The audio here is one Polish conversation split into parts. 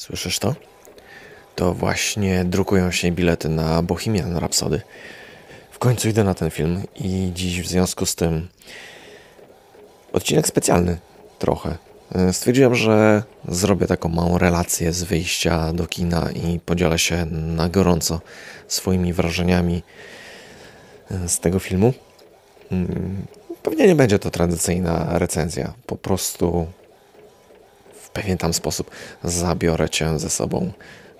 Słyszysz to? To właśnie drukują się bilety na Bohemian Rhapsody. W końcu idę na ten film i dziś w związku z tym odcinek specjalny trochę. Stwierdziłem, że zrobię taką małą relację z wyjścia do kina i podzielę się na gorąco swoimi wrażeniami z tego filmu. Pewnie nie będzie to tradycyjna recenzja. Po prostu pewien tam sposób zabiorę cię ze sobą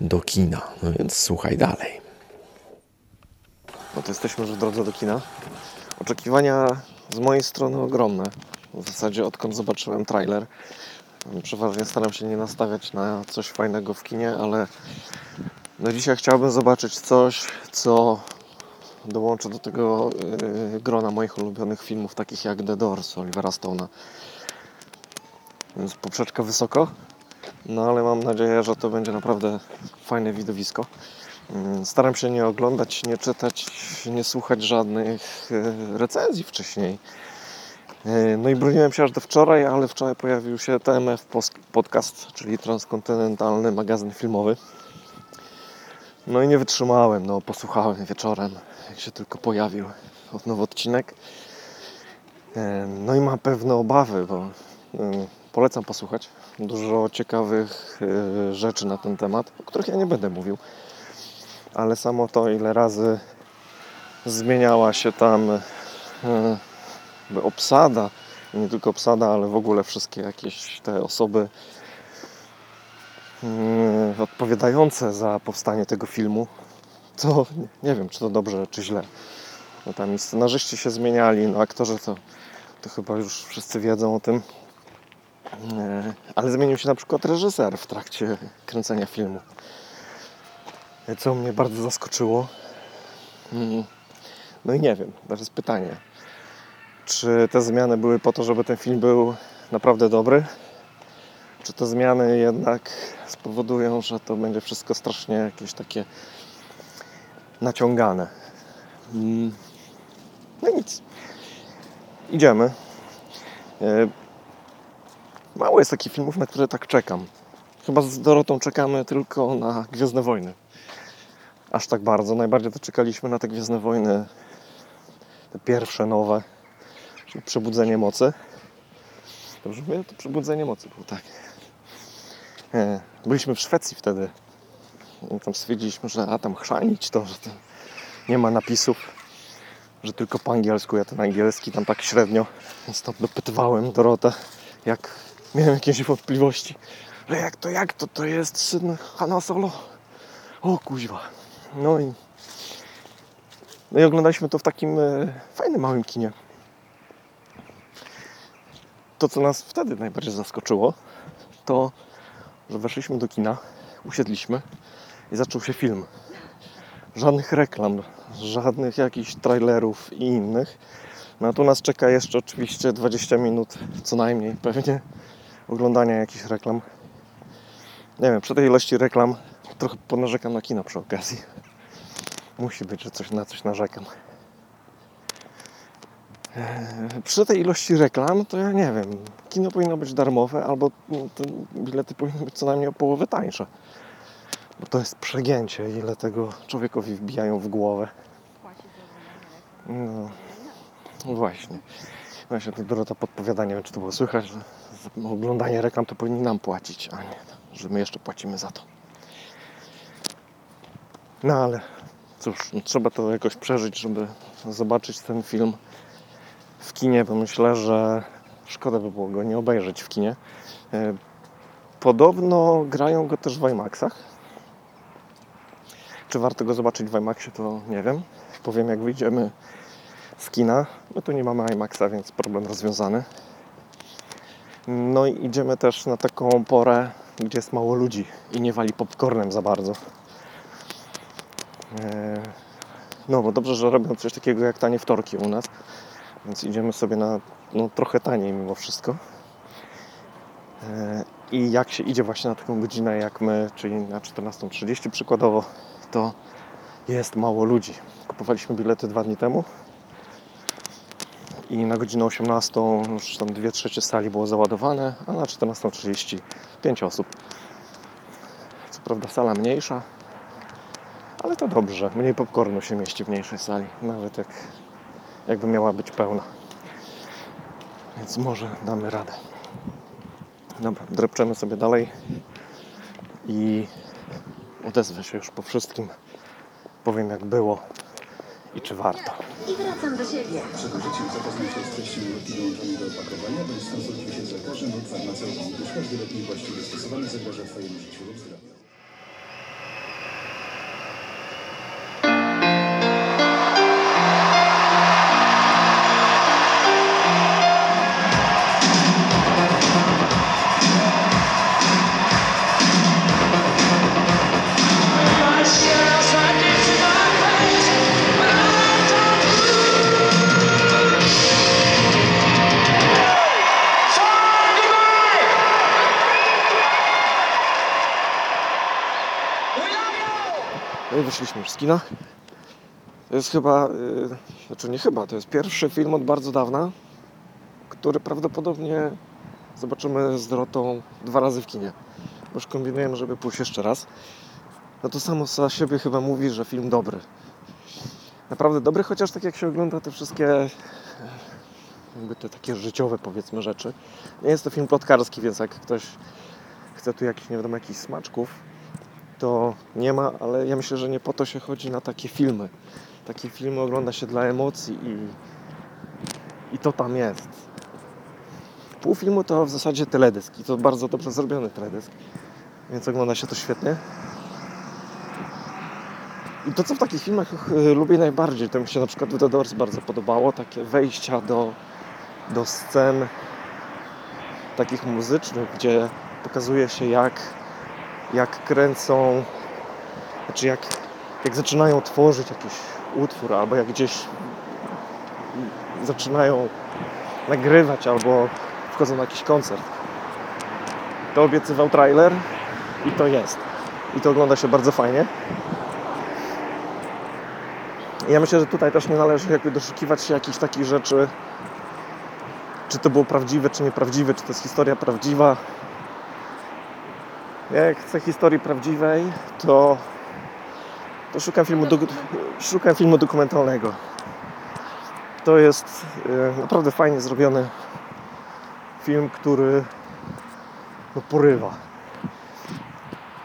do kina. No więc słuchaj dalej. No to jesteśmy już w drodze do kina. Oczekiwania z mojej strony ogromne. W zasadzie odkąd zobaczyłem trailer. Przeważnie staram się nie nastawiać na coś fajnego w kinie, ale no dzisiaj chciałbym zobaczyć coś, co dołączę do tego yy, grona moich ulubionych filmów, takich jak The Doors, Olivera Stone'a. Więc poprzeczka wysoko, no ale mam nadzieję, że to będzie naprawdę fajne widowisko. Mm, staram się nie oglądać, nie czytać, nie słuchać żadnych yy, recenzji wcześniej. Yy, no i broniłem się aż do wczoraj, ale wczoraj pojawił się TMF Podcast, czyli transkontynentalny magazyn filmowy. No i nie wytrzymałem, no posłuchałem wieczorem, jak się tylko pojawił nowy odcinek. No i mam pewne obawy, bo polecam posłuchać. Dużo ciekawych rzeczy na ten temat, o których ja nie będę mówił. Ale samo to, ile razy zmieniała się tam obsada, nie tylko obsada, ale w ogóle wszystkie jakieś te osoby odpowiadające za powstanie tego filmu, to nie wiem, czy to dobrze, czy źle. No tam i scenarzyści się zmieniali, no aktorzy to, to chyba już wszyscy wiedzą o tym. Ale zmienił się na przykład reżyser w trakcie kręcenia filmu. Co mnie bardzo zaskoczyło. No i nie wiem, teraz pytanie. Czy te zmiany były po to, żeby ten film był naprawdę dobry? Czy te zmiany jednak spowodują, że to będzie wszystko strasznie jakieś takie naciągane? No nic. Idziemy. Mało jest takich filmów, na które tak czekam. Chyba z Dorotą czekamy tylko na Gwiezdne Wojny. Aż tak bardzo. Najbardziej to czekaliśmy na te Gwiezdne Wojny. Te pierwsze, nowe. Czyli Przebudzenie Mocy. Dobrze mówię? To Przebudzenie Mocy było tak. Byliśmy w Szwecji wtedy. I tam stwierdziliśmy, że a tam chrzanić to, że to nie ma napisów, że tylko po angielsku, ja ten angielski tam tak średnio. Więc tam dopytywałem Dorotę, jak miałem jakieś wątpliwości, że jak to, jak to, to jest syn Hanna Solo. O kuźwa. No i no i oglądaliśmy to w takim e, fajnym małym kinie. To, co nas wtedy najbardziej zaskoczyło, to, że weszliśmy do kina, usiedliśmy i zaczął się film. Żadnych reklam, żadnych jakichś trailerów i innych. No a tu nas czeka jeszcze oczywiście 20 minut co najmniej pewnie oglądania jakichś reklam. Nie wiem, przy tej ilości reklam trochę ponarzekam na kino przy okazji. Musi być, że coś na coś narzekam. Przy tej ilości reklam to ja nie wiem, kino powinno być darmowe albo te bilety powinny być co najmniej o połowę tańsze. Bo to jest przegięcie, ile tego człowiekowi wbijają w głowę. No, no właśnie. Właśnie to Dorota podpowiada, nie wiem czy to było słychać, że oglądanie reklam to powinni nam płacić, a nie, że my jeszcze płacimy za to. No ale cóż, no, trzeba to jakoś przeżyć, żeby zobaczyć ten film w kinie, bo myślę, że szkoda by było go nie obejrzeć w kinie. Podobno grają go też w IMAXach. Czy warto go zobaczyć w IMAXie, to nie wiem. Powiem, jak wyjdziemy z kina. My tu nie mamy IMAXa, więc problem rozwiązany. No i idziemy też na taką porę, gdzie jest mało ludzi i nie wali popcornem za bardzo. No bo dobrze, że robią coś takiego jak tanie wtorki u nas. Więc idziemy sobie na no, trochę taniej mimo wszystko. I jak się idzie właśnie na taką godzinę jak my, czyli na 14.30 przykładowo, to jest mało ludzi. Kupowaliśmy bilety dwa dni temu i na godzinę 18 już tam 2 trzecie sali było załadowane, a na 14.30 5 osób. prawda sala mniejsza, ale to dobrze. Mniej popcornu się mieści w mniejszej sali, nawet jak, jakby miała być pełna. Więc może damy radę. Dobra, drepczemy sobie dalej i odezwę się już po wszystkim. Powiem jak było i czy warto. I wracam do siebie. Przed użyciem zapoznaj się z treścią ulotki dołączonej do opakowania, bądź skonsultuj się z lekarzem lub farmaceutą, gdyż każdy lek niewłaściwie stosowany zagraża Twojemu życiu lub zdrowiu. Wyszliśmy już z kina. To jest chyba, yy, znaczy nie chyba, to jest pierwszy film od bardzo dawna, który prawdopodobnie zobaczymy z Dorotą dwa razy w kinie. Bo Już kombinujemy, żeby pójść jeszcze raz. No to samo za siebie chyba mówi, że film dobry. Naprawdę dobry, chociaż tak jak się ogląda te wszystkie jakby te takie życiowe powiedzmy rzeczy. Nie jest to film plotkarski, więc jak ktoś chce tu jakiś, nie wiadomo, jakichś smaczków, to nie ma, ale ja myślę, że nie po to się chodzi na takie filmy. Takie filmy ogląda się dla emocji i, i to tam jest. Pół filmu to w zasadzie teledysk i to bardzo dobrze zrobiony teledysk, więc ogląda się to świetnie. I to, co w takich filmach y, lubię najbardziej, to mi się na przykład w The Doors bardzo podobało, takie wejścia do, do scen takich muzycznych, gdzie pokazuje się jak jak kręcą, znaczy jak, jak zaczynają tworzyć jakiś utwór, albo jak gdzieś zaczynają nagrywać, albo wchodzą na jakiś koncert. To obiecywał trailer i to jest. I to ogląda się bardzo fajnie. Ja myślę, że tutaj też nie należy jakby doszukiwać się jakichś takich rzeczy, czy to było prawdziwe, czy nieprawdziwe, czy to jest historia prawdziwa. Ja jak chcę historii prawdziwej, to, to szukam, filmu do, szukam filmu dokumentalnego. To jest e, naprawdę fajnie zrobiony film, który no, porywa.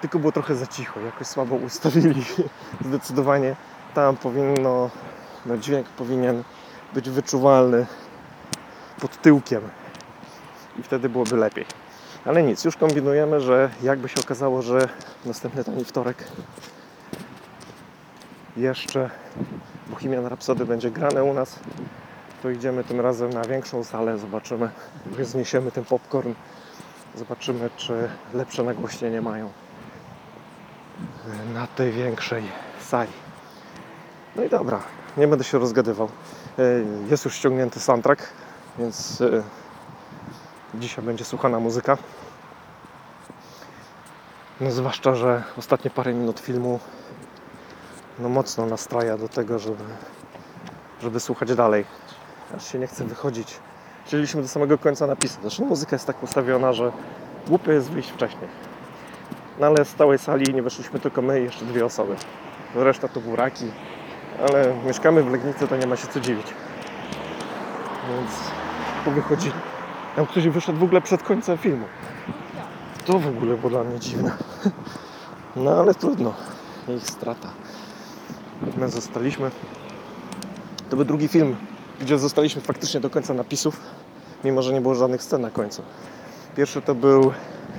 Tylko było trochę za cicho, jakoś słabo ustawili. Zdecydowanie tam powinno, no, dźwięk powinien być wyczuwalny pod tyłkiem i wtedy byłoby lepiej. Ale nic, już kombinujemy, że jakby się okazało, że następny tani wtorek jeszcze Bohemian Rhapsody będzie grane u nas, to idziemy tym razem na większą salę, zobaczymy, zniesiemy ten popcorn, zobaczymy, czy lepsze nagłośnienie mają na tej większej sali. No i dobra, nie będę się rozgadywał. E, Jest już ściągnięty soundtrack, więc e, Dzisiaj będzie słuchana muzyka. No zwłaszcza, że ostatnie parę minut filmu no mocno nastraja do tego, żeby, żeby słuchać dalej. Aż się nie chce wychodzić. Chcieliśmy do samego końca napisać. Zresztą muzyka jest tak ustawiona, że głupio jest wyjść wcześniej. No ale z całej sali nie weszliśmy tylko my i jeszcze dwie osoby. Reszta to buraki. Ale mieszkamy w Legnicy, to nie ma się co dziwić. Więc powychodzili. Tam ktoś wyszedł w ogóle przed końcem filmu. To w ogóle było dla mnie dziwne. No ale trudno. Ich strata. My zostaliśmy. To był drugi film, gdzie zostaliśmy faktycznie do końca napisów, mimo że nie było żadnych scen na końcu. Pierwszy to był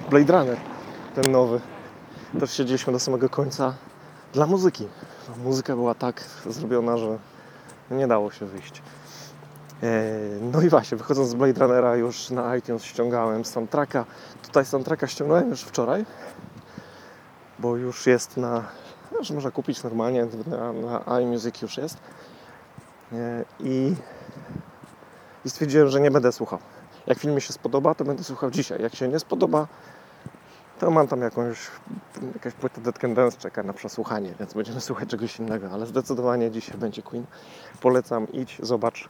Blade Runner, ten nowy. Też siedzieliśmy do samego końca dla muzyki. Muzyka była tak zrobiona, że nie dało się wyjść. E, No i właśnie, wychodząc z Blade Runnera już na iTunes ściągałem soundtracka. Tutaj soundtracka ściągnąłem już wczoraj, bo już jest na, już można kupić normalnie, na, na iMusic już jest. E, I, I stwierdziłem, że nie będę słuchał. Jak film mi się spodoba, to będę słuchał dzisiaj. Jak się nie spodoba, to mam tam jakąś, jakaś płyta Dead Can Dance czeka na przesłuchanie, więc będziemy słuchać czegoś innego, ale zdecydowanie dzisiaj będzie Queen. Polecam, idź, zobacz.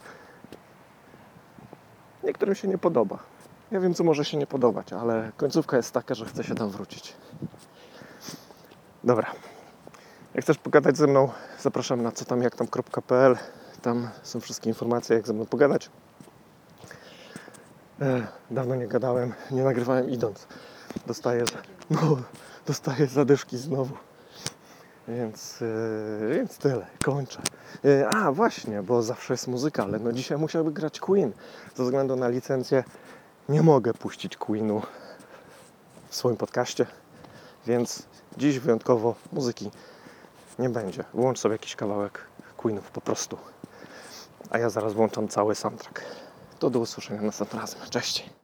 Niektórym się nie podoba. Ja wiem, co może się nie podobać, ale końcówka jest taka, że chce się tam wrócić. Dobra. Jak chcesz pogadać ze mną, zapraszam na co tam jak tam.pl. Tam są wszystkie informacje, jak ze mną pogadać. E, dawno nie gadałem, nie nagrywałem idąc. Dostaję, no, dostaję zadyszki znowu. Więc, e, więc tyle, kończę. E, a właśnie, bo zawsze jest muzyka, ale no dzisiaj musiałby grać Queen. Ze względu na licencję nie mogę puścić Queenu w swoim podcaście, więc dziś wyjątkowo muzyki nie będzie. Włącz sobie jakiś kawałek Queenów po prostu. A ja zaraz włączam cały soundtrack. To do usłyszenia następnym razem. Cześć.